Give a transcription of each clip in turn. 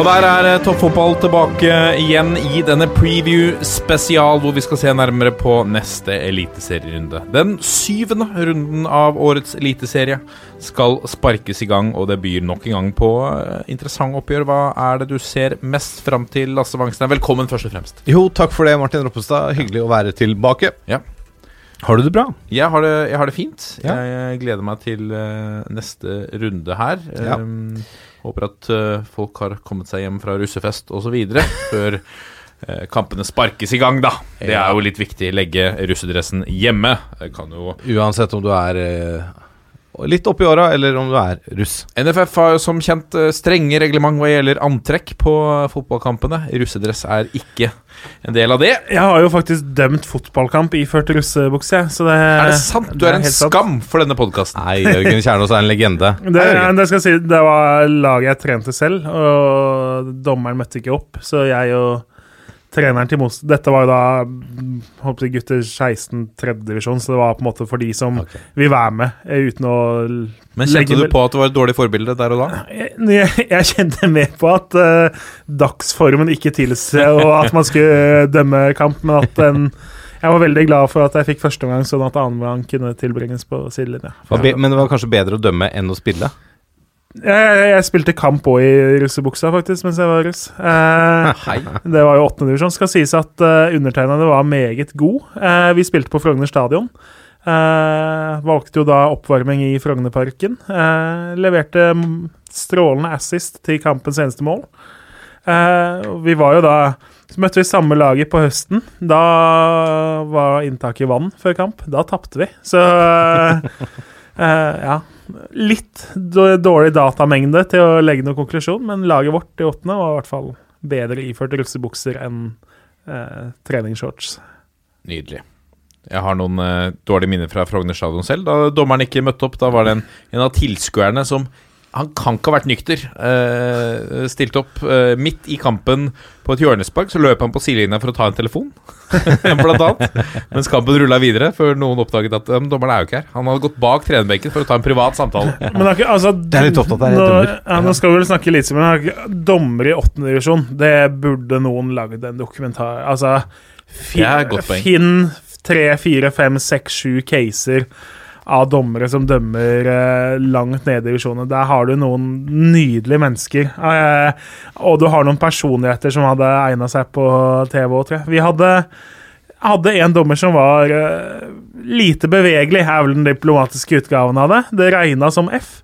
Og der er eh, toppfotball tilbake igjen i denne preview spesial, hvor vi skal se nærmere på neste eliteserierunde. Den syvende runden av årets eliteserie skal sparkes i gang, og det byr nok en gang på eh, interessant oppgjør. Hva er det du ser mest fram til, Lasse Wangstein? Velkommen, først og fremst. Jo, takk for det, Martin Roppestad. Hyggelig å være tilbake. Ja. Har du det bra? Jeg har det, jeg har det fint. Ja. Jeg gleder meg til eh, neste runde her. Ja. Um, håper at eh, folk har kommet seg hjem fra russefest osv. før eh, kampene sparkes i gang, da. Det er jo litt viktig. Legge russedressen hjemme. Det kan jo Uansett om du er eh, litt oppi åra, eller om du er russ. NFF har jo som kjent eh, strenge reglement hva gjelder antrekk på fotballkampene. Russedress er ikke en del av det. Jeg har jo faktisk dømt fotballkamp iført russebukse. Så det, Er det sant? Du er en skam sant. for denne podkasten. Nei, Jørgen Kjernås er en legende. Det, det skal jeg si, det var laget jeg trente selv, og dommeren møtte ikke opp. Så jeg og treneren til Moss Dette var jo da mm, håper jeg, gutter 16 tredjedivisjon, så det var på en måte for de som okay. vil være med, eh, uten å Men kjente du på at det var et dårlig forbilde der og da? Jeg, jeg, jeg kjente med på at uh, dagsformen ikke tilsa at man skulle dømme kamp, men at en Jeg var veldig glad for at jeg fikk første omgang, sånn at annen kunne tilbringes på sidelinja. Men det var kanskje bedre å dømme enn å spille? Jeg, jeg, spilte kamp òg i russebuksa, faktisk, mens jeg var russ. Eh, det var jo åttende divisjon. Skal sies at uh, undertegnede var meget god. Eh, vi spilte på Frogner stadion. Eh, valgte jo da oppvarming i Frognerparken. Eh, leverte strålende assist til kampens eneste mål. Eh, vi var jo da Så møtte vi samme laget på høsten. Da var inntaket vann før kamp. Da tapte vi. Så ja. Litt dårlig datamengde til å legge noen konklusjon, men laget vårt i åttende var i hvert fall bedre iført russebukser enn eh, treningsshorts. Nydelig. Jeg har noen eh, dårlige minner fra Frogner stadion selv. Da dommeren ikke møtte opp, da var det en, en av tilskuerne som Han kan ikke ha vært nykter. Uh, stilt opp uh, midt i kampen på et hjørnespark, så løp han på sidelinja for å ta en telefon. Blant annet. Mens kampen rulla videre, før noen oppdaget at um, dommeren er jo ikke her. Han hadde gått bak trenerbenken for å ta en privat samtale. Men det er ikke, altså, Det er litt opptatt er nå, dommer. ja, nå skal vi vel snakke litt men er dommer i åttende divisjon, det burde noen lagd en dokumentar Altså, fi, Det et godt poeng. finn tre, fire, fem, seks, sju caser av dommere som dømmer eh, langt nede i divisjonen. Der har du noen nydelige mennesker. Eh, og du har noen personligheter som hadde egna seg på TV òg, tror jeg. Vi hadde hadde en dommer som var eh, lite bevegelig, er vel den diplomatiske utgaven av det. Det regna som F.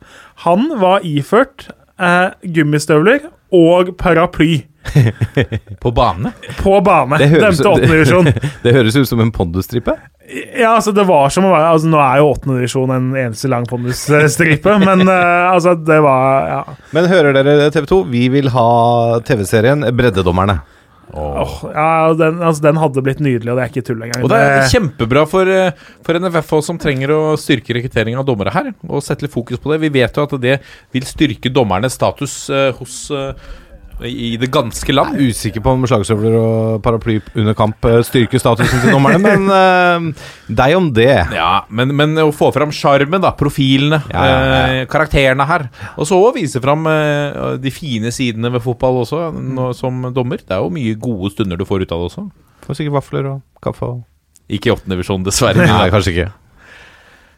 Han var iført eh, gummistøvler og paraply På bane? på bane. Det høres- Dømte åttende divisjon. Det høres ut som en pondusstripe. Ja, altså, det var som å være altså, Nå er jo åttende divisjon en eneste lang pondusstripe, men uh, altså, det var Ja. Men hører dere TV 2? Vi vil ha TV-serien Breddedommerne. Åh, ja den, altså, den hadde blitt nydelig, og det er ikke tull engang. Og det er kjempebra for, eh, for NFF også, som trenger å styrke rekruttering av dommere her, og sette litt fokus på det. Vi vet jo at det vil styrke dommernes status eh, hos eh, i det ganske land. Jeg er usikker på om slagstøvler og paraply under kamp eh, styrker statusen til dommerne, men uh, deg om det. Ja, men, men å få fram sjarmen, da. Profilene. Ja, ja, ja. Eh, karakterene her. Og så vise fram eh, de fine sidene ved fotball også, nå, som dommer. Det er jo mye gode stunder du får ut av det også. Får sikkert vafler og kaffe og Ikke i åttende divisjon, dessverre. Nei, kanskje ikke.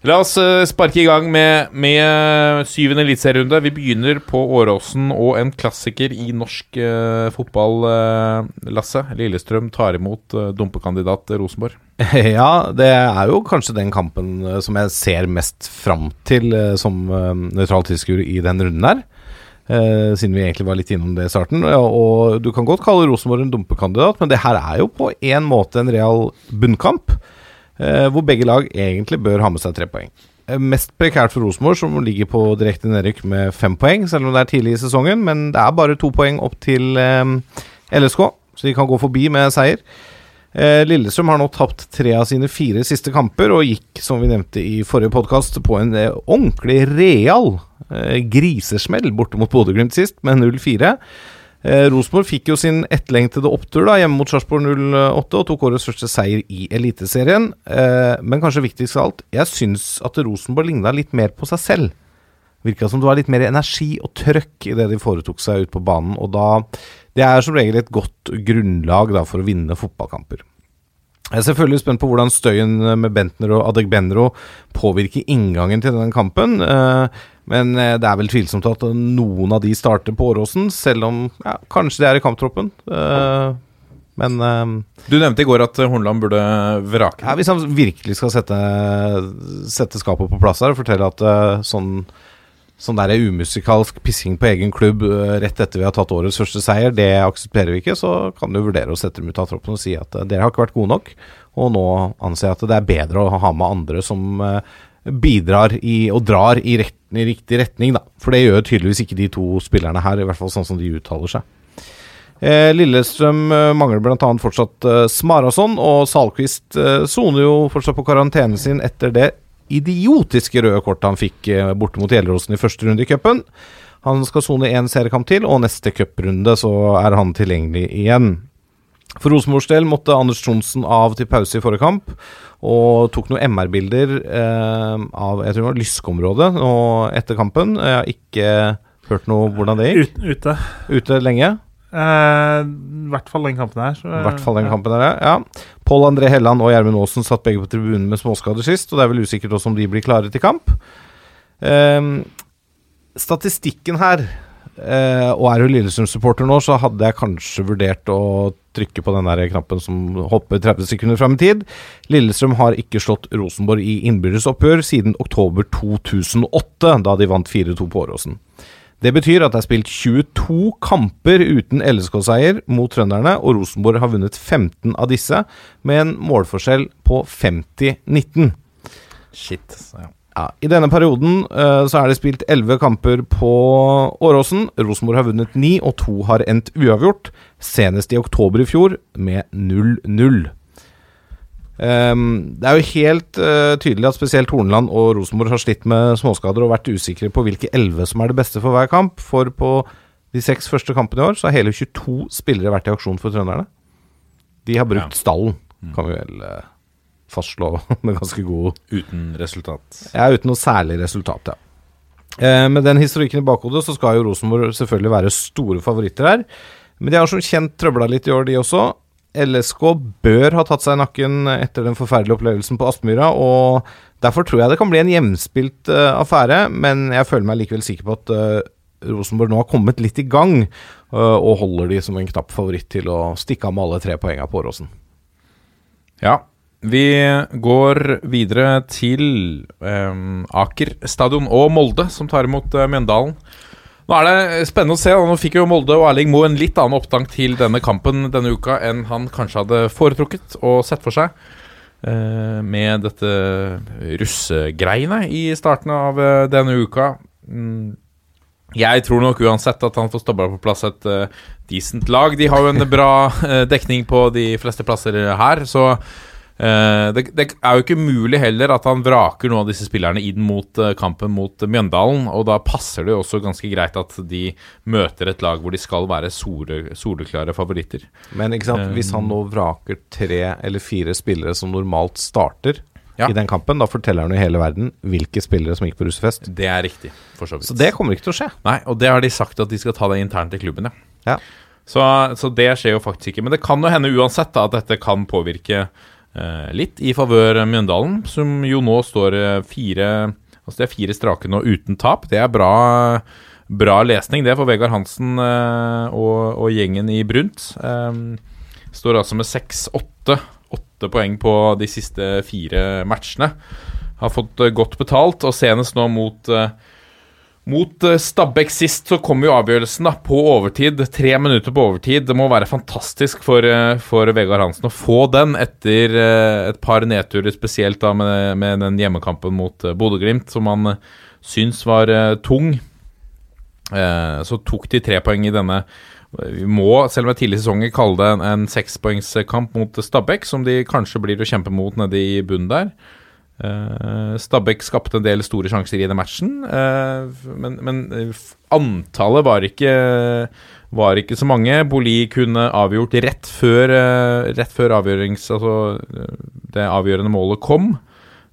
La oss eh, sparke i gang med, med syvende eliteserierunde. Vi begynner på Åråsen og en klassiker i norsk uh, fotball, uh, Lasse. Lillestrøm tar imot uh, dumpekandidat Rosenborg. Ja, det er jo kanskje den kampen eh, som jeg ser mest fram til eh, som uh, nøytral tilskuer i den runden her. Eh, siden vi egentlig var litt innom det i starten. Ja, Og du kan godt kalle Rosenborg en dumpekandidat, men det her er jo på en måte en real bunnkamp. Eh, hvor begge lag egentlig bør ha med seg tre poeng. Eh, Mest prekært for Rosenborg, som ligger på direkte nedrykk med fem poeng, selv om det er tidlig i sesongen. Men det er bare to poeng opp til eh, LSK, så de kan gå forbi med seier. Lillestrøm har nå tapt tre av sine fire siste kamper, og gikk, som vi nevnte i forrige podkast, på en ordentlig real grisesmell borte mot Bodø-Glimt sist, med 0-4. Eh, Rosenborg fikk jo sin etterlengtede opptur da hjemme mot Sarpsborg 08 og tok årets første seier i Eliteserien. Eh, men kanskje viktigst av alt, jeg syns at Rosenborg ligna litt mer på seg selv. Virka som det var litt mer energi og trøkk i det de foretok seg ute på banen. Og da Det er som regel et godt grunnlag da for å vinne fotballkamper. Jeg er selvfølgelig spent på hvordan støyen med Bentner og Adegbenro påvirker inngangen til den kampen. eh, Men eh, det er vel tvilsomt at noen av de starter på Åråsen, selv om ja, kanskje de er i kamptroppen. Eh, Men Du nevnte i går at Hornland burde vrake. ja, hvis han virkelig skal sette, sette skapet på plass her og fortelle at sånn Sånn der umusikalsk pissing på egen klubb eh, rett etter vi har tatt årets første seier, det aksepterer vi ikke. Så kan du vurdere å sette dem ut av troppen og si at eh, dere har ikke vært gode nok. Og nå anser jeg at det er bedre å ha med andre som eh, bidrar i og drar i, rett, i riktig retning, da. For det gjør tydeligvis ikke de to spillerne her, i hvert fall sånn som de uttaler seg. Lillestrøm eh, mangler bl.a. fortsatt Smarason, og Salquist soner jo fortsatt på karantenen sin etter det idiotiske røde kortet han fikk eh, borte mot Gjelleråsen i første runde i cupen. Han skal sone én seriekamp til, og neste cuprunde så er han tilgjengelig igjen. For Rosenborgs del måtte Anders Tronsen av til pause i forrige kamp, og tok noen MR-bilder eh, av jeg tror det var Lyske-området etter kampen. Jeg har ikke hørt noe hvordan det gikk. Ute. Ute lenge. Eh, I hvert fall den kampen her. så- I hvert fall den ja. kampen her, ja. Pål André Helland og Gjermund Aasen satt begge på tribunen med småskader sist, og det er vel usikkert også om de blir klare til kamp. Ehm, statistikken her eh, Og er du Lillestrøm-supporter nå, så hadde jeg kanskje vurdert å trykke på den der knappen som hopper 30 sekunder fram i tid. Lillestrøm har ikke slått Rosenborg i innbyrdes oppgjør siden oktober 2008, da de vant 4-2 på Åråsen. Det betyr at det er spilt 22 kamper uten LSK-seier mot trønderne, og Rosenborg har vunnet 15 av disse, med en målforskjell på 50-19. Shit. Ja. Ja, I denne perioden uh, så er det spilt 11 kamper på Åråsen. Rosenborg har vunnet 9, og to har endt uavgjort. Senest i oktober i fjor, med 0-0. Ehm, det er jo helt uh, tydelig at spesielt Horneland og Rosenborg har slitt med småskader og vært usikre på hvilke 11 som er det beste for hver kamp. For på de seks første kampene i år så har hele 22 spillere vært i aksjon for trønderne. De har brukt Ja. stallen, kan vi vel uh, fastslå med ganske god Uten resultat. ja, uten noe særlig resultat, ja. Uh, med den historikken i bakhodet så skal jo Rosenborg selvfølgelig være store favoritter her. Men de har som kjent trøbla litt i år, de også. LSK bør ha tatt seg i nakken etter den forferdelige opplevelsen på Aspmyra, og derfor tror jeg det kan bli en hjemspilt uh, affære, men jeg føler meg likevel sikker på at uh, Rosenborg nå har kommet litt i gang, uh, og holder de som en knapp favoritt til å stikke av med alle tre poengene på Åråsen. Ja. Vi går videre til um, Aker stadion og Molde, som tar imot Mjøndalen. Nå er det spennende å se. Nå fikk jo Molde og Erling Moe en litt annen oppgang til denne kampen denne uka enn han kanskje hadde foretrukket og sett for seg. eh, med dette russegreiene i starten av eh, denne uka. Mm, jeg tror nok uansett at han får stabla på plass et decent lag. De har jo en bra eh, dekning på de fleste plasser her, så eh, det, det er jo ikke mulig heller at han vraker noen av disse spillerne inn mot eh, kampen mot Mjøndalen. Og da passer det jo også ganske greit at de møter et lag hvor de skal være sole, soleklare favoritter. Men ikke sant, hvis han nå vraker tre eller fire spillere som normalt starter Ja. i den kampen, da forteller han jo hele verden hvilke spillere som gikk på russefest. Det er riktig, for så vidt. Så det kommer ikke til å skje. Nei, og det har de sagt at de skal ta det internt i klubben, ja. Ja. Så, så det skjer jo faktisk ikke. Men det kan jo hende uansett da, at dette kan påvirke eh, litt i favør Mjøndalen, som jo nå står eh, fire Altså det er fire strake nå uten tap. Det er bra, bra lesning, det, for Vegard Hansen eh, og, og gjengen i Brunt. Eh, står altså med seks-åtte åtte poeng på de siste fire matchene. Har fått eh, godt betalt, og senest nå mot eh, Mot eh, Stabæk sist så kom jo avgjørelsen da, på overtid. Tre minutter på overtid. Det må være fantastisk for, eh, for Vegard Hansen å få den etter eh, et par nedturer, spesielt da med, med den hjemmekampen mot Bodø-Glimt, som han syns var tung. Så tok de tre poeng i denne. Vi må, selv om det er tidlig i sesongen, kalle det en sekspoengskamp mot Stabæk, som de kanskje blir å kjempe mot nede i bunnen der. Uh, Stabæk skapte en del store sjanser i den matchen, eh, men, men eh, antallet var ikke, var ikke så mange. Boli kunne avgjort rett før, eh, rett før altså, eh, det avgjørende målet kom.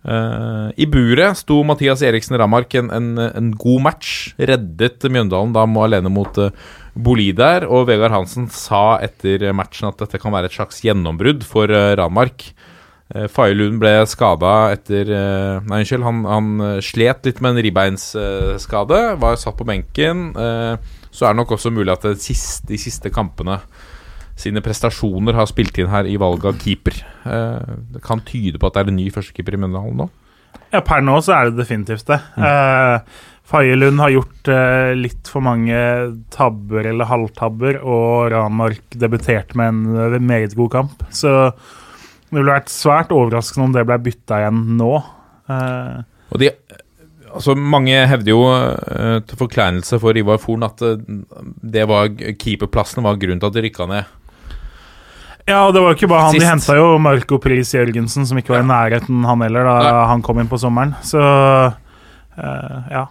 Eh, I buret sto Mathias Eriksen Ramark en, en, en god match. Reddet Mjøndalen da må alene mot eh, Boli der. Og Vegard Hansen sa etter matchen at dette kan være et slags gjennombrudd for Ramark. Uh, Faye Lund ble skada etter eh, Nei, unnskyld. Han, han eh, slet litt med en ribbeinsskade. var satt på benken. eh, så er det nok også mulig at det siste, de siste kampene sine prestasjoner har spilt inn her i valget av keeper. Eh, det kan tyde på at det er en ny førstekeeper i Mjøndalen nå. Ja, per nå så er det definitivt det. Eh, Faye Lund har gjort eh, litt for mange tabber eller halvtabber, og Ranmark debuterte med en eh, meget god kamp. Så det ville vært svært overraskende om det ble bytta igjen nå. Eh, Og de, altså Mange hevder jo eh, til forkleinelse for Ivar Forn at eh, det var keeperplassen var grunnen til at de rykka ned. ja, og det var jo ikke bare han. De Sist. henta jo Marco Pris Jørgensen, som ikke var i nærheten han heller da Nei. han kom inn på sommeren. Så eh, ja.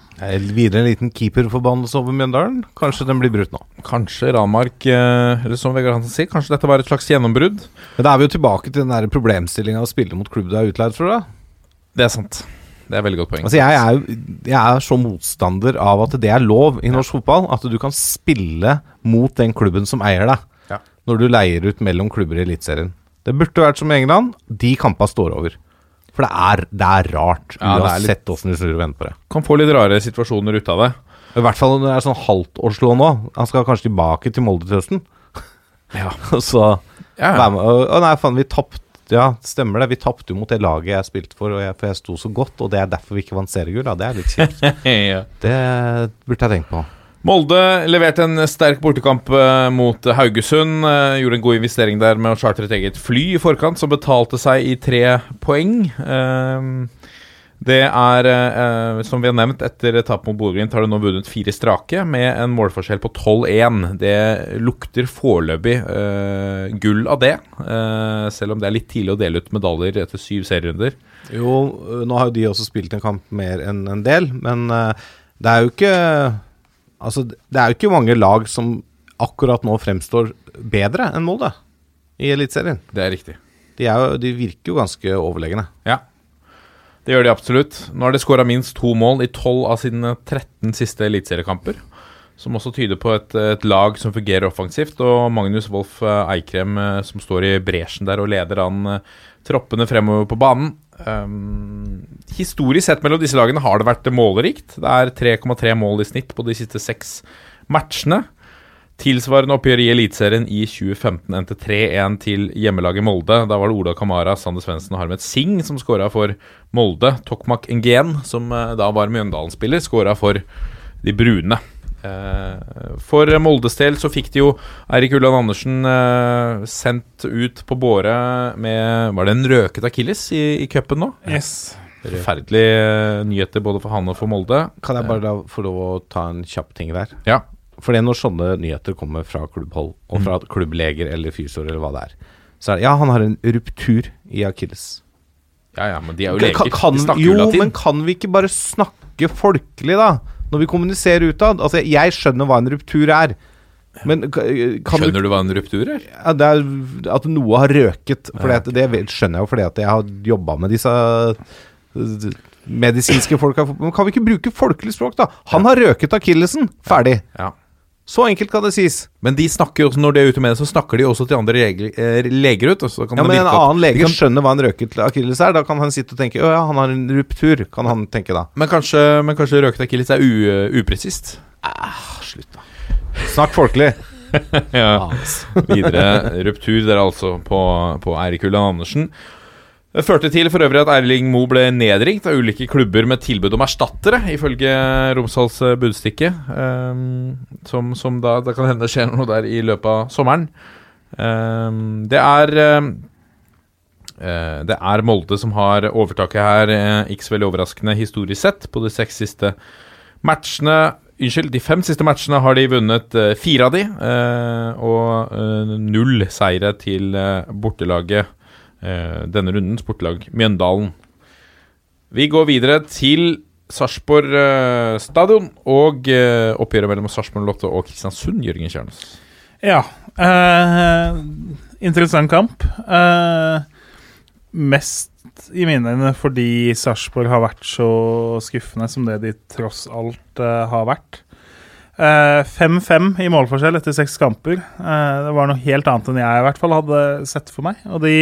Videre en liten keeperforbannelse over Mjøndalen. Kanskje den blir brutt nå. Kanskje Ranmark, eh, eller som Vegard Hansen sier, kanskje dette var et slags gjennombrudd. Men da er vi jo tilbake til den der problemstillinga å spille mot klubb du er utleid fra. Det er sant. Det er veldig godt poeng. Altså jeg er, jeg er så motstander av at det er lov i norsk fotball. At du kan spille mot den klubben som eier deg. Ja. Når du leier ut mellom klubber i Eliteserien. Det burde vært som i England. De kampene står over. For det er, det er rart, Ja, uansett åssen du snur og vender på det. Kan få litt rare situasjoner ut av det. I hvert fall når det er sånn halvtårslå nå. Han skal kanskje tilbake til Molde til høsten. Ja. Så Ja, være med. Å nei, faen, vi tapte. Ja, stemmer det. Vi tapte jo mot det laget jeg spilte for, og jeg, for jeg sto så godt. Og det er derfor vi ikke vant seriegull. Det er litt kjipt. ja. Det burde jeg tenkt på. Molde leverte en sterk bortekamp eh, mot Haugesund. eh, gjorde en god investering der med å chartre et eget fly i forkant, som betalte seg i tre poeng. Eh, det er, som vi har nevnt, etter tap mot Bodø-Glimt har det nå vunnet fire strake, med en målforskjell på 12-1. Det lukter foreløpig gull av det, selv om det er litt tidlig å dele ut medaljer etter syv serierunder. Jo, nå har jo de også spilt en kamp mer enn en del, men det er jo ikke Altså, det er jo ikke mange lag som akkurat nå fremstår bedre enn Molde i Eliteserien. Det er riktig. De, er jo- de virker jo ganske overlegne. Ja, det gjør de absolutt. Nå har de skåra minst to mål i 12 av sine 13 siste eliteseriekamper. Som også tyder på et, et lag som fungerer offensivt. Og Magnus Wolff eh, Eikrem eh, som står i bresjen der og leder an eh, troppene fremover på banen. Um, historisk sett mellom disse lagene har det vært målrikt. Det er 3,3 mål i snitt på de siste seks matchene. Tilsvarende oppgjør i Eliteserien i 2015 endte 3-1 til hjemmelaget Molde. Da var det Ola Kamara, Sander Svendsen og Harmet Singh som skåra for Molde. Tokmak Ngén, som eh, da var Mjøndalen-spiller, skåra for de brune. Eh, For Moldes del så fikk de jo Eirik Ulland Andersen eh, sendt ut på båre med Var det en røket akilles i, i cupen nå? Yes. Forferdelige eh, nyheter både for han og for Molde. Kan jeg bare da få lov å ta en kjapp ting der? Ja. For det er når sånne nyheter kommer fra klubbhold, og fra klubbleger eller fysioer eller hva det er, så er det Ja, han har en ruptur i akilles. ja, ja, men de er jo leger. Kan, kan, de snakker jo, jo men kan vi ikke bare snakke folkelig, da? Når vi kommuniserer utad? Altså, jeg skjønner hva en ruptur er. Men kan du Skjønner du hva en ruptur er? ja, det er At noe har røket. For det, det skjønner jeg jo fordi at jeg har jobba med disse medisinske folka. Men kan vi ikke bruke folkelig språk, da? Han har røket akillesen. Ferdig. Ja. Så enkelt kan det sies. Men de snakker også, når de er ute med det, så snakker de også til andre leger, eh, leger ut. Og så kan Ja, Men en annen lege kan, skjønner hva en røket akilles er. Da kan han sitte og tenke Å ja, han har en ruptur. Kan han tenke da. men, kanskje, men kanskje røket akilles er u, upresist? Slutt, da. Snakk folkelig. ja. Videre ruptur der altså på, på Eirik Ulland Andersen. Det førte til for øvrig at Erling Moe ble nedringt av ulike klubber med tilbud om erstattere, ifølge Romsdals eh, budstikke. Um, som, som da Det kan hende skjer noe der i løpet av sommeren. Um, det er eh, Det er Molde som har overtaket her, ikke så veldig overraskende historisk sett, på de seks siste matchene. Unnskyld, de fem siste matchene har de vunnet fire av de, og null seire til bortelaget denne rundens sportlag Mjøndalen. Vi går videre til Sarpsborg eh, stadion og eh, oppgjøret mellom Sarpsborg Lotte og Kristiansund, Jørgen Kjernes. Ja. eh, interessant kamp. Eh, mest i mine øyne fordi Sarpsborg har vært så skuffende som det de tross alt eh, har vært. Eh, 5-5 i målforskjell etter seks kamper. Eh, det var noe helt annet enn jeg i hvert fall hadde sett for meg. Og de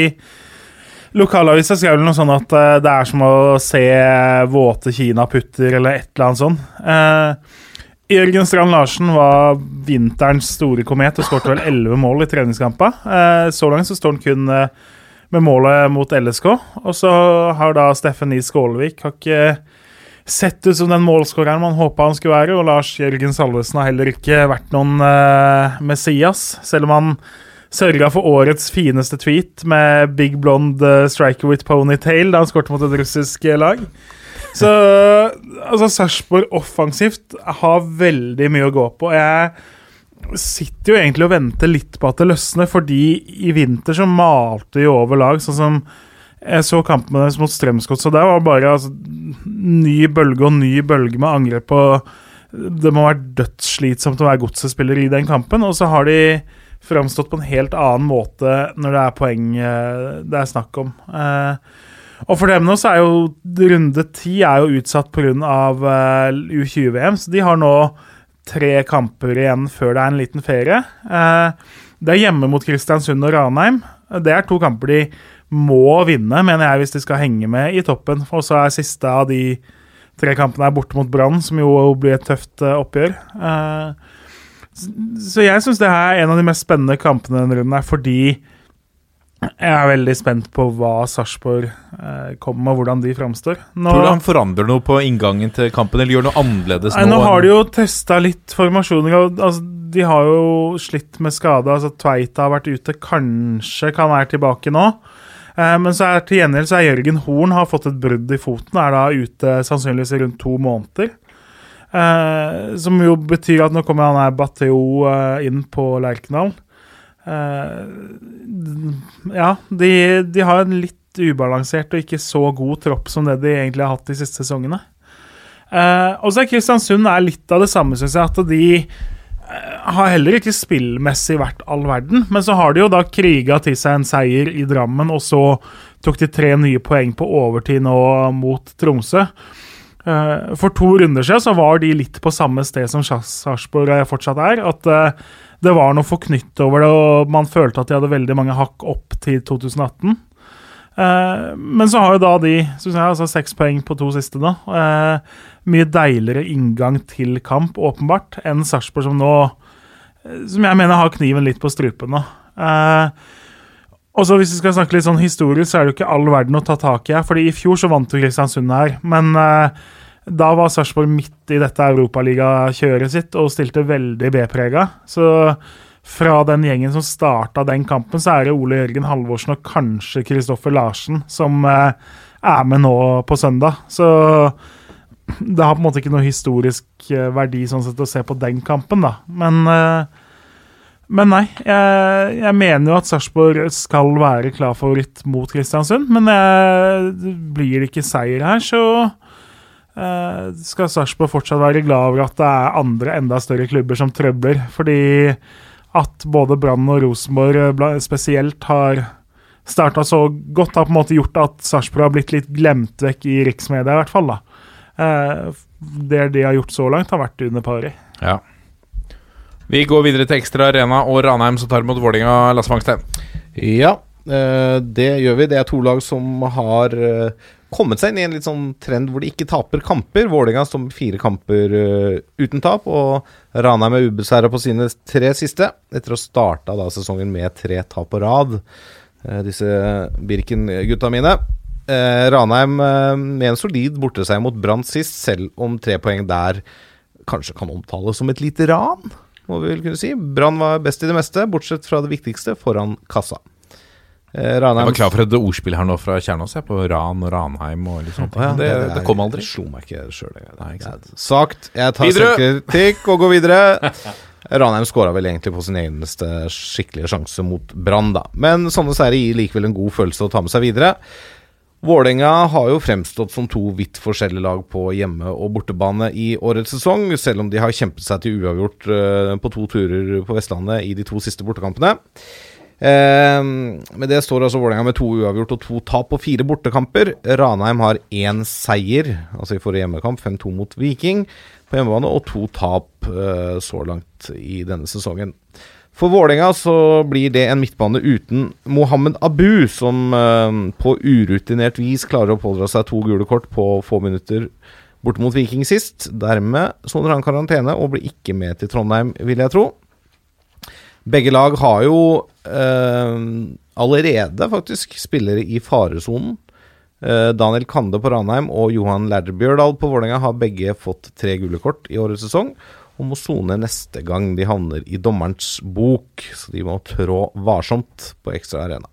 Lokalavisa skrev noe sånn at uh, det er som å se våte kinaputter eller et eller annet sånt. Uh, Jørgen Strand Larsen var vinterens store komet og skåret vel 11 mål i treningskamper. Uh, så langt så står han kun eh, med målet mot LSK. Og så har da Steffen Nies Skålevik har ikke sett ut som den målskåreren man håpa han skulle være. Og Lars Jørgen Salvesen har heller ikke vært noen eh, Messias, selv om han sørga for årets fineste tweet med Big Blonde eh, Striker with Ponytail da han skåret mot et russisk eh, lag. Så altså, Sarpsborg offensivt har veldig mye å gå på. Jeg sitter jo egentlig og venter litt på at det løsner, fordi i vinter så malte de over lag, sånn som jeg så kampen deres mot Strømsgodt, så der var bare altså, ny bølge og ny bølge med angrep på Det må være dødsslitsomt å være godsespiller i den kampen, og så har de framstått på en helt annen måte når det er poeng eh, det er snakk om. Eh, og for dem nå så er jo runde ti er jo utsatt pga. Uh, U20-VM, så de har nå tre kamper igjen før det er en liten ferie. Eh, det er hjemme mot Kristiansund og Ranheim. Det er to kamper de må vinne, mener jeg, hvis de skal henge med i toppen. Og så er siste av de tre kampene borte mot Brann, som jo blir et tøft eh, oppgjør. Eh, så jeg syns det her er en av de mest spennende kampene denne runden, her, fordi jeg er veldig spent på hva Sarpsborg eh, kommer med, hvordan de framstår. Nå, Tror du han forandrer noe på inngangen til kampen, eller gjør noe annerledes nei, nå? nå har de jo testa litt formasjoner. Og, altså, de har jo slitt med skade. Altså, Tveita har vært ute, kanskje kan være tilbake nå. Eh, men så er til gjengjeld så er Jørgen Horn har fått et brudd i foten. Er da ute sannsynligvis i rundt to måneder. Eh, som jo betyr at nå kommer han her Bateo eh, inn på Lerkendal. Uh, ja, de, de har en litt ubalansert og ikke så god tropp som det de egentlig har hatt de siste sesongene. Og så er Kristiansund er litt av det samme, syns jeg. At de har heller ikke spillmessig vært all verden. Men så har de jo da kriga til seg en seier i Drammen, og så tok de tre nye poeng på overtid nå mot Tromsø. Eh, For to runder siden så var de litt på samme sted som Sarpsborg fortsatt er. At eh, det var noe forknytt over det, og man følte at de hadde veldig mange hakk opp til 2018. Eh, Men så har jo da de synes jeg, altså seks poeng på to siste. Eh, Mye deiligere inngang til kamp, åpenbart, enn Sarpsborg, som nå Som jeg mener har kniven litt på strupen nå. Og så Hvis vi skal snakke litt sånn historisk, så er det jo ikke all verden å ta tak i her. fordi i fjor så vant jo Kristiansund her, men eh, da var Sarpsborg midt i dette europaligakjøret sitt og stilte veldig B-prega. Så fra den gjengen som starta den kampen, så er det Ole Jørgen Halvorsen og kanskje Kristoffer Larsen som eh, er med nå på søndag. Så det har på en måte ikke noe historisk eh, verdi sånn sett å se på den kampen, da. Men eh, men nei, jeg, jeg mener jo at Sarpsborg skal være klar favoritt mot Kristiansund. Men jeg, blir det ikke seier her, så eh, skal Sarpsborg fortsatt være glad over at det er andre, enda større klubber som trøbler. Fordi at både Brann og Rosenborg eh, spesielt har starta så godt, har på en måte gjort at Sarpsborg har blitt litt glemt vekk i riksmedia, i hvert fall. da. Eh, det de har gjort så langt, har vært under pari. Ja. Vi går videre til Ekstra Arena og Ranheim som tar imot Vålinga Lasse Mangstein. Ja, eh, det gjør vi. Det er to lag som har eh, kommet seg inn i en litt sånn trend hvor de ikke taper kamper. Vålerenga står fire kamper eh, uten tap, og Ranheim er ubeseira på sine tre siste, etter å starta sesongen med tre tap på rad. Disse Birken-gutta mine. Ranheim med en solid borteseier mot Brann sist, selv om tre poeng der kanskje kan omtales som et lite ran, må vi vel kunne si. Brann var best i det meste, bortsett fra det viktigste, foran kassa. Eh, Jeg var klar for et ordspill her nå fra Kjernås, på Ran og Ranheim og litt sånt. Ja, det, det, det kom aldri. Slo meg ikke sjøl engang. Sagt. Jeg tar selvkritikk og går videre. Ranheim skåra vel egentlig på sin eneste skikkelige sjanse mot Brann, da. Men sånne seire gir likevel en god følelse å ta med seg videre. Vålerenga har jo fremstått som to vidt forskjellige lag på hjemme- og bortebane i årets sesong, selv om de har kjempet seg til uavgjort eh, på to turer på Vestlandet i de to siste bortekampene. Eh, med det står altså Vålerenga med to uavgjort og to tap på fire bortekamper. Ranheim har én seier, altså i forrige hjemmekamp, 5-2 mot Viking på hjemmebane, og to tap eh, så langt i denne sesongen. For Vålerenga så blir det en midtbane uten Mohammed Abu, som eh, på urutinert vis klarer å pådra seg to gule kort på få minutter borte mot Viking sist. Dermed soner han karantene og blir ikke med til Trondheim, vil jeg tro. Begge lag har jo eh, allerede faktisk spillere i faresonen. Eh, Daniel Kande på Ranheim og Johan Lærdebjørdal på Vålerenga har begge fått tre gule kort i årets sesong og må sone neste gang de havner i dommerens bok, så de må trå varsomt på ekstra arena.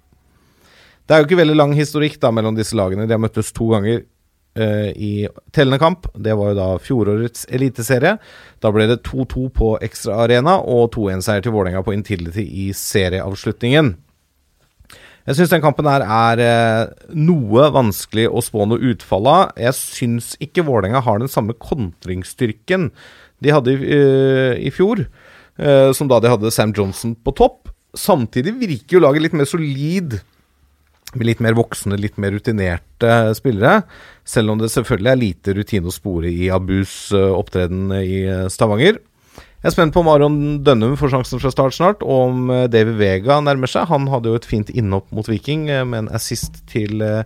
Det er jo ikke veldig lang historikk da mellom disse lagene. De har møttes to ganger uh, i tellende kamp. Det var jo da fjorårets eliteserie. Da ble det 2-2 på ekstra arena og 2-1-seier til Vålerenga på Intility i serieavslutningen. Jeg syns den kampen her er eh, noe vanskelig å spå noe utfall av. Jeg syns ikke Vålerenga har den samme kontringsstyrken de hadde i, eh, i fjor, eh, som da de hadde Sam Johnson på topp. Samtidig virker jo laget litt mer solid, med litt mer voksne, litt mer rutinerte spillere. Selv om det selvfølgelig er lite rutine å spore i Abus opptreden i Stavanger. Jeg er spent på om Aron Dønnum får sjansen fra start snart, og om eh, David Vega nærmer seg. Han hadde jo et fint innhopp mot Viking, eh, med en assist til eh,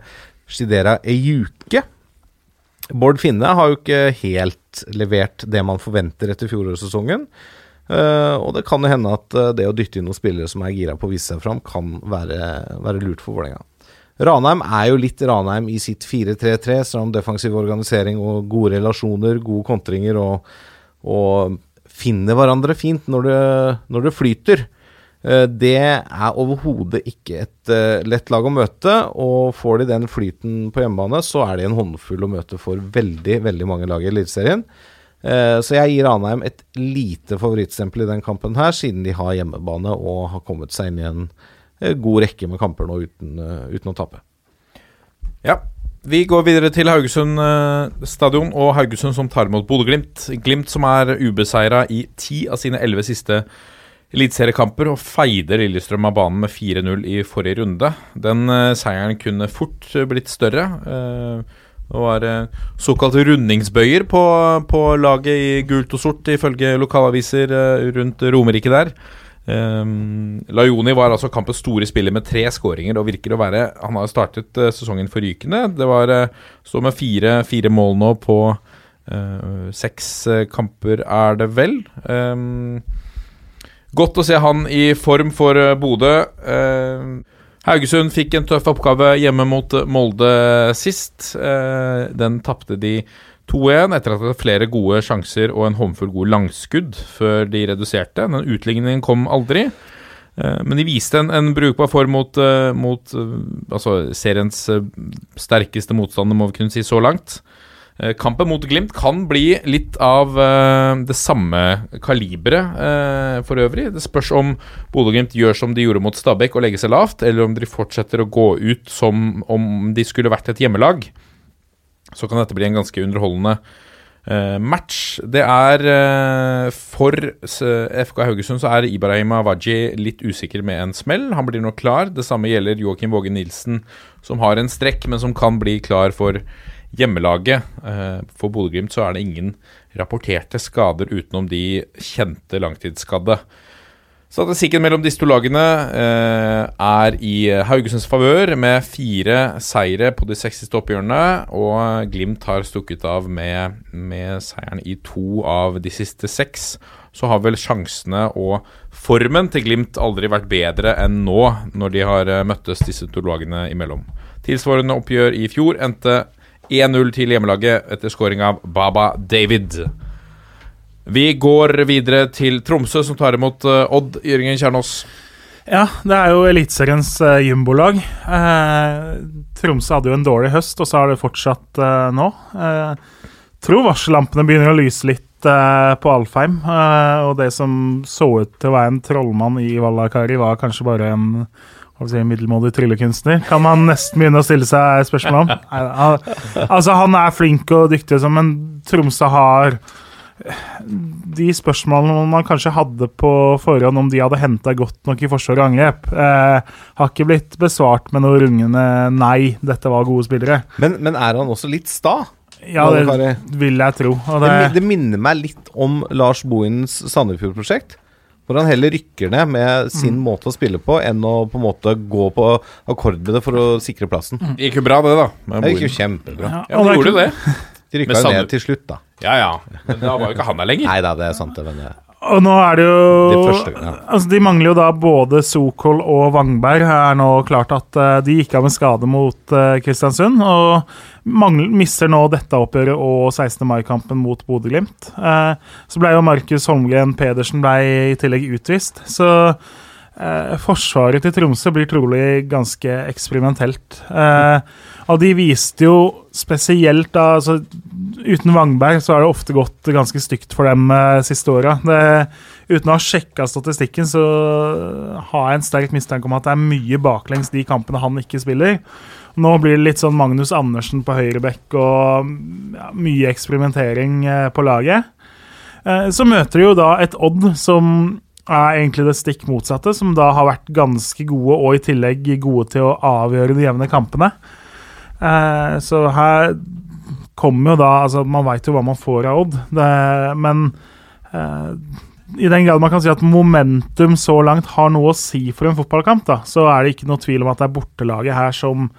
Shidera Ejuke. Bård Finne har jo ikke helt levert det man forventer etter fjorårssesongen. Eh, og det kan jo hende at eh, det å dytte inn noen spillere som er gira på å vise seg fram, kan være, være lurt for Vålerenga. Ranheim er jo litt Ranheim i sitt 4-3-3, stram defensiv organisering og gode relasjoner, gode kontringer og, og finner hverandre fint når det, når det flyter. Eh, Det er overhodet ikke et eh, lett lag å møte, og får de den flyten på hjemmebane, så er det en håndfull å møte for veldig, veldig mange lag i Eliteserien. Eh, Så jeg gir Ranheim et lite favorittstempel i den kampen her, siden de har hjemmebane og har kommet seg inn i en god rekke med kamper nå uten, uten å tape. Ja. Vi går videre til Haugesund eh, stadion og Haugesund som tar imot Bodø-Glimt. Glimt som er ubeseira i ti av sine elleve siste eliteseriekamper og feide Lillestrøm av banen med 4-0 i forrige runde. Den eh, seieren kunne fort eh, blitt større. Det var såkalte rundingsbøyer på, på laget i gult og sort, ifølge lokalaviser rundt Romerike der. Um, Lajoni var altså kampens store spiller med tre skåringer og virker å være Han har startet uh, sesongen forrykende. Det var uh, står med fire, fire mål nå på uh, seks eh, kamper, er det vel. Um, godt å se han i form for Bodø. Um, Haugesund fikk en tøff oppgave hjemme mot eh, Molde sist. Eh, den tapte de 2-1 etter at det var flere gode sjanser og en håndfull gode langskudd før de reduserte. Den utligningen kom aldri. Eh, Men de viste en, en brukbar form mot, eh, mot eh, altså seriens sterkeste motstander, må vi kunne si så langt. Kampen mot Glimt kan bli litt av det samme kaliberet for øvrig. Det spørs om Bodø-Glimt gjør som de gjorde mot Stabæk og legger seg lavt, eller om de fortsetter å gå ut som om de skulle vært et hjemmelag. Så kan dette bli en ganske underholdende eh, match. Det er eh, For FK Haugesund så er Ibrahim Awaji litt usikker med en smell. Han blir nok klar. Det samme gjelder Joakim Våge Nilsen, som har en strekk, men som kan bli klar for hjemmelaget. Eh, for Bodø-Glimt så er det ingen rapporterte skader utenom de kjente langtidsskadde. Statistikken mellom disse to lagene eh, er i Haugesunds favør, med fire seire på de seks siste oppgjørene. Og Glimt har stukket av med, med seieren i to av de siste seks. Så har vel sjansene og formen til Glimt aldri vært bedre enn nå, når de har eh, møttes disse to lagene imellom. Tilsvarende oppgjør i fjor endte 1-0 til hjemmelaget etter scoring av Baba David. Vi går videre til Tromsø, som tar imot eh, Odd. Jørgen Kjernås. Ja, det er jo Eliteseriens uh, jumbolag. Uh, Tromsø hadde jo en dårlig høst, og så har det fortsatt uh, nå. Uh, tror varsellampene begynner å lyse litt på Alfheim. og det som så ut til å være en trollmann i Vallakari, var kanskje bare en si, middelmådig tryllekunstner. Kan man nesten begynne å stille seg spørsmål om. Altså, han er flink og dyktig, sånn, men Tromsø har de spørsmålene man kanskje hadde på forhånd om de hadde henta godt nok i forsvar og angrep, eh, har ikke blitt besvart med noe rungende 'nei, dette var gode spillere'. Men, men er han også litt sta? Ja, det Kari? vil jeg tro. Og Det, det, det minner meg litt om Lars Bohins Sandefjord-prosjekt. Hvor han heller rykker ned med sin måte å spille på, enn å på en måte gå på akkord med det for å sikre plassen. Det gikk jo bra, det, da. Det gikk jo kjempebra. ja, Ja, og det gjorde det. De rykka jo ned til slutt, da. Ja, ja. Men da var jo ikke han der lenger. Nei da, det er sant, det. Men det. Og nå er det jo De første, ja. Altså, De mangler jo da både Sokol og Wangberg. er nå klart at uh, de gikk av med skade mot uh, Kristiansund. Og mangler, mister nå dette oppgjøret og 16. mai-kampen mot Bodø-Glimt. Uh, så ble jo Markus Holmgren Pedersen ble i tillegg utvist. Så eh, forsvaret til Tromsø blir trolig ganske eksperimentelt. Eh, og de viste jo spesielt da altså, Uten Wangberg så har det ofte gått ganske stygt for dem eh, siste åra. Uten å ha sjekka statistikken, så har jeg en sterk mistanke om at det er mye baklengs de kampene han ikke spiller. Nå blir det litt sånn Magnus Andersen på høyrebekk og ja, mye eksperimentering eh, på laget. Eh, Så møter de jo da et Odd som er egentlig det stikk motsatte, som da har vært ganske gode og i tillegg gode til å avgjøre de jevne kampene. Eh, Så her kommer jo da Altså, man veit jo hva man får av Odd, det, men eh, i den grad man kan si at momentum så langt har noe å si for en fotballkamp, da, så er det ikke noe tvil om at det er bortelaget her som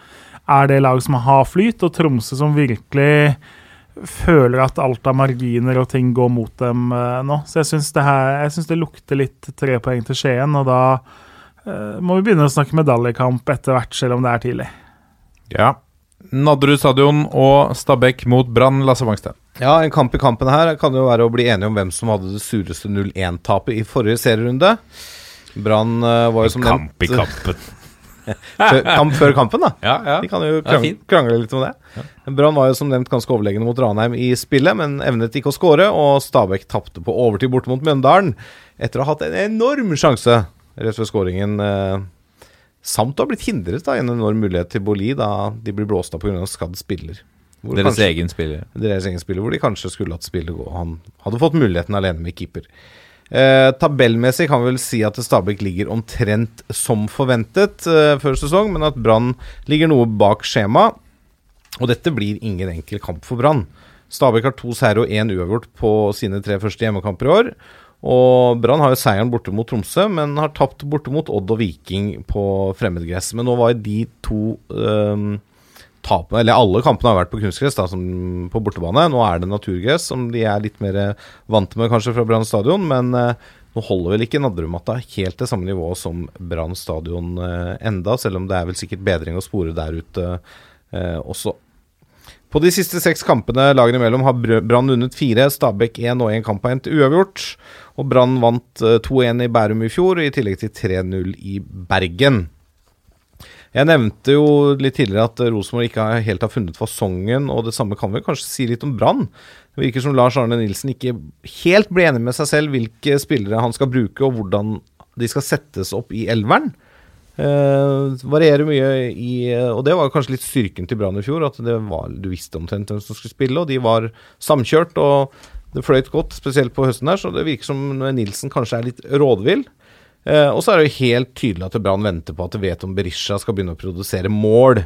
er det laget som har flyt, og Tromsø som virkelig føler at alt av marginer og ting går mot dem uh, nå. Så jeg syns det, synes det lukter litt tre poeng til Skien, og da uh, må vi begynne å snakke medaljekamp etter hvert, selv om det er tidlig. Ja. Nadderud stadion og Stabæk mot Brann, Lasse Wangsten. Ja, en kamp i kampen her kan jo være å bli enige om hvem som hadde det sureste 0-1-tapet i forrige serierunde. Brann uh, var jo som nevnt Kamp i kampen. før, kamp før kampen, da. Ja, ja. De kan jo krang, krangle litt om det. Brann var jo som nevnt ganske overlegne mot Ranheim i spillet, men evnet ikke å skåre, og Stabæk tapte på overtid borte mot Mjøndalen etter å ha hatt en enorm sjanse rett ved skåringen. Eh, samt å ha blitt hindret i en enorm mulighet til Boli da de blir blåst av pga. skadd spiller. Hvor Deres kanskje- egen spiller. deres egen spiller, hvor de kanskje skulle hatt spillet gå. Han hadde fått muligheten alene med keeper. Eh, tabellmessig kan vi vel si at Stabæk ligger omtrent som forventet eh, før sesong, men at Brann ligger noe bak skjema. Og dette blir ingen enkel kamp for Brann. Stabæk har to seire og én uavgjort på sine tre første hjemmekamper i år. Og Brann har jo seieren borte mot Tromsø, men har tapt borte mot Odd og Viking på fremmedgress. Men nå var de to eh, tapene Eller alle kampene har vært på kunstgress, da, som på bortebane. Nå er det naturgress, som de er litt mer vant med kanskje fra Brann stadion. Men eh, nå holder vel ikke Nadderudmatta helt det samme nivået som Brann stadion eh, enda, selv om det er vel sikkert bedring å spore der ute eh, også. På de siste seks kampene lagene imellom har Br- Brann vunnet fire, Stabæk én og én kamp har endt uavgjort. Og Brann vant eh, 2-1 i Bærum i fjor, i tillegg til 3-0 i Bergen. Jeg nevnte jo litt tidligere at Rosenborg ikke helt har funnet fasongen, og det samme kan vi kanskje si litt om Brann. Det virker som Lars Arne Nilsen ikke helt blir enig med seg selv hvilke spillere han skal bruke, og hvordan de skal settes opp i elveren. Eh, varierer mye i Og det var kanskje litt styrken til Brann i fjor, at var, du visste omtrent hvem som skulle spille, og de var samkjørt, og det fløyt godt, spesielt på høsten her, så det virker som Nilsen kanskje er litt rådvill. Eh, og så er det jo helt tydelig at Brann venter på at de vet om Berisha skal begynne å produsere mål.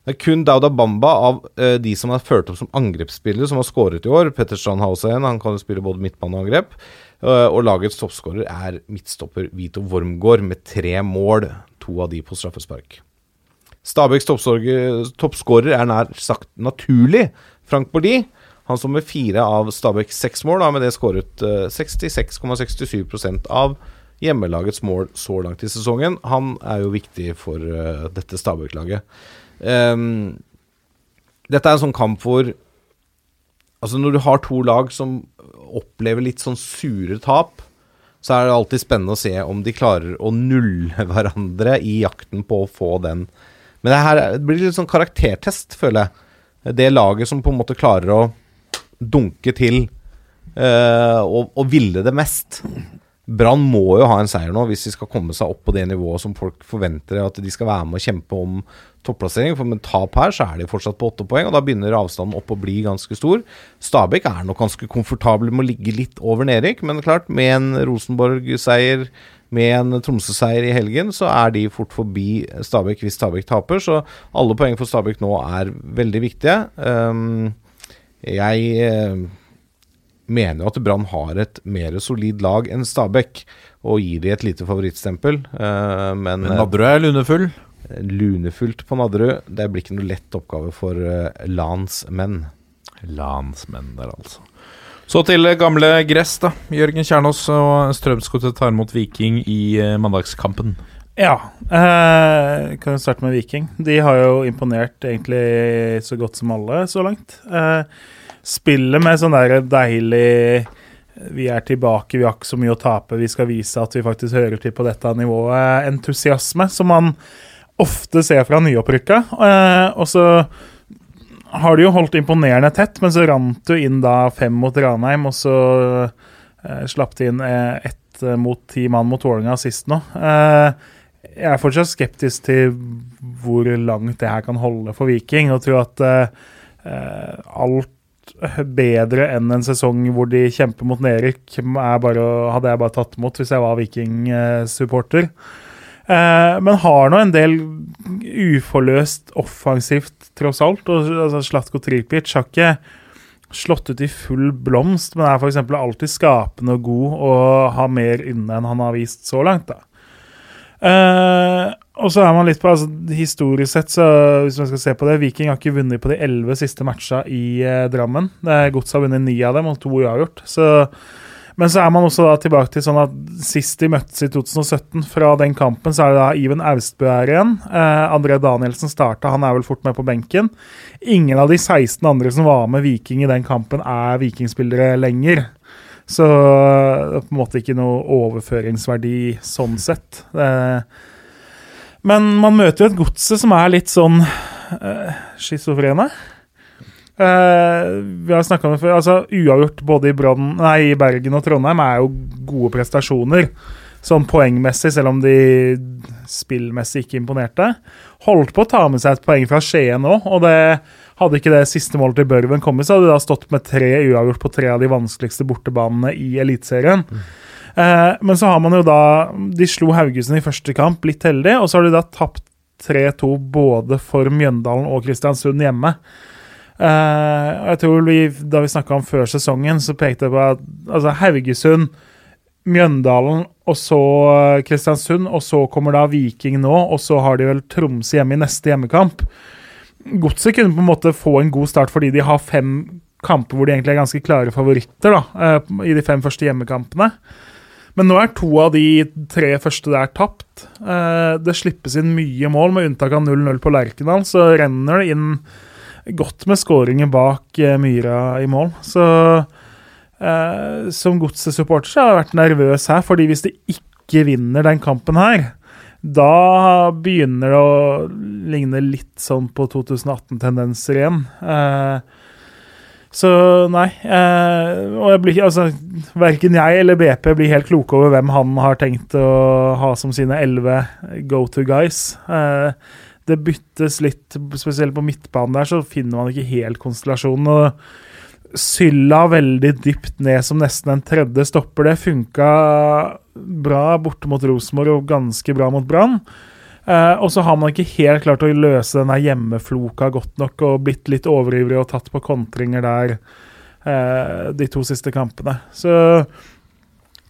Det er kun Dauda Bamba av eh, de som er ført opp som angrepsspillere, som har skåret i år. Petter Strand Hausen, han kan jo spille både midtbane og angrep. Eh, og lagets toppskårer er midtstopper Vito Wormgård med tre mål, to av de på straffespark. Stabæks toppskårer er nær sagt naturlig Frank Bordi. Han som med fire av Stabæks seks mål har med det skåret eh, 66,67% av hjemmelagets mål så langt i sesongen. Han er jo viktig for uh, dette Stabæk-laget. Um, dette er en sånn kamp hvor Altså Når du har to lag som opplever litt sånn sure tap, så er det alltid spennende å se om de klarer å nulle hverandre i jakten på å få den. Men det her blir litt sånn karaktertest, føler jeg. Det laget som på en måte klarer å dunke til eh, og, og ville det mest. Brann må jo ha en seier nå hvis de skal komme seg opp på det nivået som folk forventer at de skal være med og kjempe om topplassering. For med tap her så er de fortsatt på åtte poeng, og da begynner avstanden opp å bli ganske stor. Stabæk er nok ganske komfortabel med å ligge litt over nedrykk, men klart, med en Rosenborg-seier, med en Tromsø-seier i helgen, så er de fort forbi Stabæk hvis Stabæk taper. Så alle poeng for Stabæk nå er veldig viktige. Um, jeg eh, mener jo at Brann har et mer solid lag enn Stabæk, og gir de et lite favorittstempel. eh, men Men Nadderud er lunefull. eh, lunefullt på Nadderud, det blir ikke noe lett oppgave for uh, Lans. Landsmenn der, altså. Så til eh, gamle gress, da. Jørgen Kjernås og Strømsgodset tar imot Viking i eh, mandagskampen. Ja. Eh, kan starte med Viking. De har jo imponert egentlig så godt som alle så langt. Eh, spillet med sånn der deilig Vi er tilbake, vi har ikke så mye å tape, vi skal vise at vi faktisk hører til på dette nivået. Entusiasme som man ofte ser fra nyopprykka. Eh, og så har de jo holdt imponerende tett, men så rant du inn da fem mot Ranheim, og så eh, slapp de inn eh, ett mot ti mann mot Vålerenga sist nå. Jeg er fortsatt skeptisk til hvor langt det her kan holde for Viking, og tror at alt bedre enn en sesong hvor de kjemper mot nedrykk, hadde jeg bare tatt imot hvis jeg var Viking-supporter. Eh, men har nå en del uforløst offensivt, tross alt. Og altså, Slatko Tripic har ikke slått ut i full blomst, men er f.eks. alltid skapende og god og har mer inne enn han har vist så langt. da. Eh, og så er man litt på altså, Historisk sett, så hvis man skal se på det Viking har ikke vunnet på de elleve siste matcha i eh, Drammen. Godset har vunnet ni av dem, og to uavgjort. Så men så er man også da tilbake til sånn at sist de møttes i 2017, fra den kampen, så er det da Iven Austbø her igjen. Eh, André Danielsen starta, han er vel fort med på benken. Ingen av de 16 andre som var med Viking i den kampen, er vikingspillere lenger. Så på en måte ikke noe overføringsverdi sånn sett. Eh, men man møter jo et godset som er litt sånn uh, schizofrene. Uh, vi har snakka om det før. altså Uavgjort både i, Brann, nei, i Bergen og Trondheim er jo gode prestasjoner. Sånn poengmessig, selv om de spillmessig ikke imponerte. Holdt på å ta med seg et poeng fra Skien òg, og det hadde ikke det siste målet til Børven kommet, så hadde de da stått med tre uavgjort på tre av de vanskeligste bortebanene i Eliteserien. Eh, men så har man jo da De slo Haugesund i første kamp, litt heldig, og så har de da tapt 3-2 både for Mjøndalen og Kristiansund hjemme. Eh, jeg tror vi, Da vi snakka om før sesongen, så pekte jeg på at altså, Haugesund, Mjøndalen og så eh, Kristiansund, og så kommer da Viking nå, og så har de vel Tromsø hjemme i neste hjemmekamp. Godset kunne på en måte få en god start fordi de har fem kamper hvor de egentlig er ganske klare favoritter da, eh, i de fem første hjemmekampene. Men nå er to av de tre første der tapt. Eh, Det slippes inn mye mål, med unntak av 0-0 på Lerkendal. Så renner det inn godt med skåringer bak eh, Myra i mål. Så eh, som Godset-supporter har jeg vært nervøs her, fordi hvis de ikke vinner den kampen her, da begynner det å ligne litt sånn på 2018-tendenser igjen. Eh, så nei. Eh, og jeg blir Altså, verken jeg eller BP blir helt kloke over hvem han har tenkt å ha som sine elleve go to guys. Eh, det byttes litt, spesielt på midtbanen der, så finner man ikke helt konstellasjonen. Og Sylla veldig dypt ned som nesten en tredje stopper. Det funka bra borte mot Rosenborg og ganske bra mot Brann. Eh, og så har man ikke helt klart å løse denne hjemmefloka godt nok og blitt litt overivrig og tatt på kontringer der uh, de to siste kampene. Så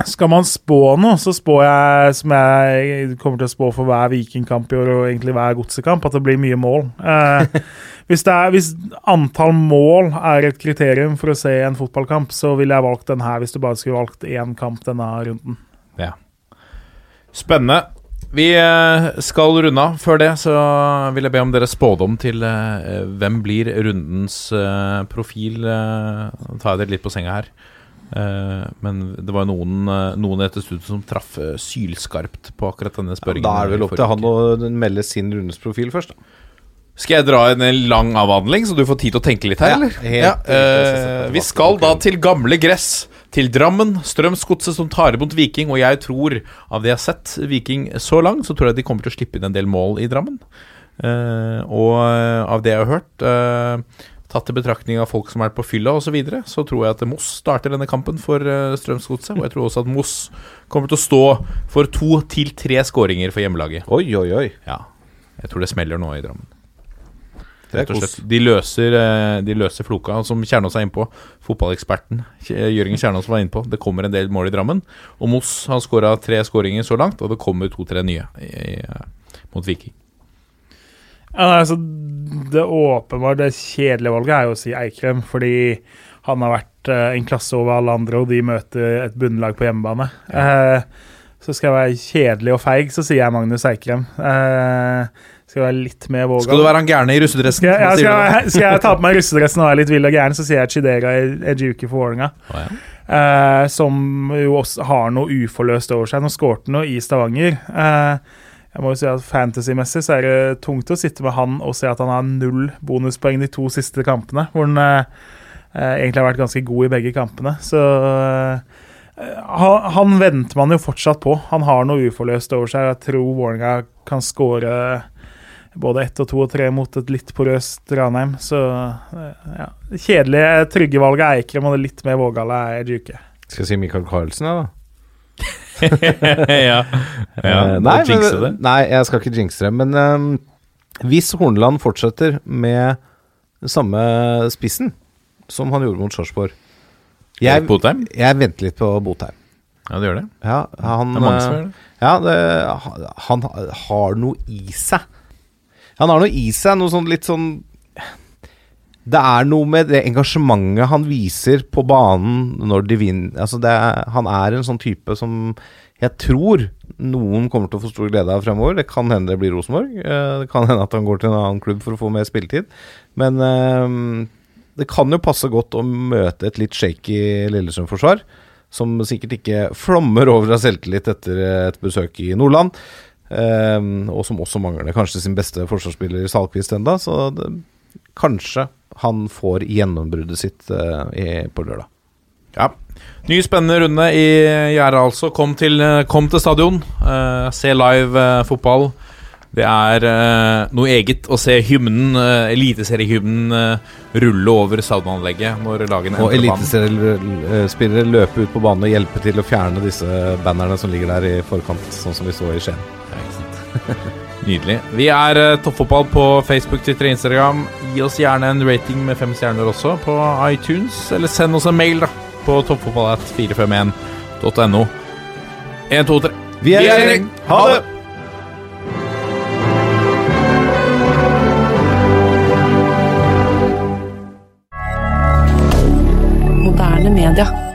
skal man spå noe, så spår jeg, som jeg kommer til å spå for hver Vikingkamp i år og egentlig hver godsekamp, at det blir mye mål. Uh, hvis, er, hvis antall mål er et kriterium for å se en fotballkamp, så ville jeg valgt den her hvis du bare skulle valgt én kamp denne runden. Ja. Spennende. Vi eh, skal runde av. Før det så vil jeg be om deres spådom til uh, hvem blir rundens uh, profil. Nå tar jeg dere litt på senga her. Men det var noen, eh, noen etter studiet som traff sylskarpt på akkurat denne spørringen. Da er det vel opp til han å melde sin rundes profil først. Da. Skal jeg dra en lang avhandling, så du får tid til å tenke litt her, Ja, eller? helt- eh, vi skal da til gamle gress. Til Drammen, Strømsgodset som tar imot Viking. Og jeg tror, av det jeg har sett Viking så langt, så tror jeg de kommer til å slippe inn en del mål i Drammen. Uh, og eh, av det jeg har hørt, uh, tatt i betraktning av folk som er på fylla osv., så, videre, så tror jeg at Moss starter denne kampen for uh, Strømsgodset. Og jeg tror også at Moss kommer til å stå for to til tre skåringer for hjemmelaget. Oi, oi, oi. Ja, jeg tror det smeller nå i Drammen. Det Rett og slett. De løser, eh, de løser floka, som Kjernås er innpå. Fotballeksperten Jørgen Kjernås var innpå. Det kommer en del mål i Drammen. Og Moss har skåra tre skåringer så langt, og det kommer to-tre nye i, i, eh, mot Viking. Ja, nei, altså, det åpenbare, det kjedelige valget er jo å si Eikrem, fordi han har vært eh, en klasse over alle andre, og de møter et bunnlag på hjemmebane. Eh, så skal jeg være kjedelig og feig, så sier jeg Magnus Eikrem. Eh, skal være litt mer vågal. Skal du være han gærne i russedressen? Skal jeg, ja, skal, jeg, skal jeg ta på meg russedressen og være litt vill og gæren, så sier jeg Chidera Ejuki for Vålerenga. Oh, ja. Eh, som jo også har noe uforløst over seg. Nå skårte han noe i Stavanger. Eh, jeg må jo si at Fantasy-messig så er det tungt å sitte med han og se at han har null bonuspoeng de to siste kampene. Hvor han eh, eh, egentlig har vært ganske god i begge kampene. Så eh, han, han venter man jo fortsatt på. Han har noe uforløst over seg. Jeg tror Vålerenga kan skåre både ett og to og tre mot et litt porøst Ranheim. Så eh, ja. Det kjedelige, trygge valget er Eikrem, og det litt mer vågale er Juke. Skal jeg si Michael Carlsen, da? ja. ja. Eh, nei, men, nei, jeg skal ikke jinxe det. Men um, hvis Horneland fortsetter med samme spissen som han gjorde mot Sarpsborg jeg, jeg venter litt på Botheim. Ja, det gjør det. Ja, han, Det er mange som eh, gjør det. Ja, det, han har noe i seg. Han har noe i seg, noe sånn litt sånn Det er noe med det engasjementet han viser på banen når de vinner altså er, Han er en sånn type som jeg tror noen kommer til å få stor glede av fremover. Det kan hende det blir Rosenborg. eh, Det kan hende at han går til en annen klubb for å få mer spilletid. Men eh, det kan jo passe godt å møte et litt shaky Lillesund-forsvar, som sikkert ikke flommer over av selvtillit etter et besøk i Nordland. Ehm, og som også mangler kanskje sin beste forsvarsspiller i Salkvist enda, så det, kanskje han får gjennombruddet sitt eh, i, på lørdag. Ja. Ny spennende runde i gjerdet, altså. Kom til, kom til stadion. eh, se live eh, fotball. Det er eh, noe eget å se hymnen, uh, eliteseriehymnen, eh, rulle over stadionanlegget når lagene Og eliteseriespillere løpe ut på banen og hjelpe til å fjerne disse bannerne som ligger der i forkant, sånn som vi så i Skien. Nydelig. Vi er uh, Toppfotball på Facebook, Twitter og Instagram. Gi oss gjerne en rating med fem stjerner også på iTunes, eller send oss en mail da på toppfotballat451.no. 1, 2, 3. Vi er Vi er i gjeng. Ha det! Moderne media.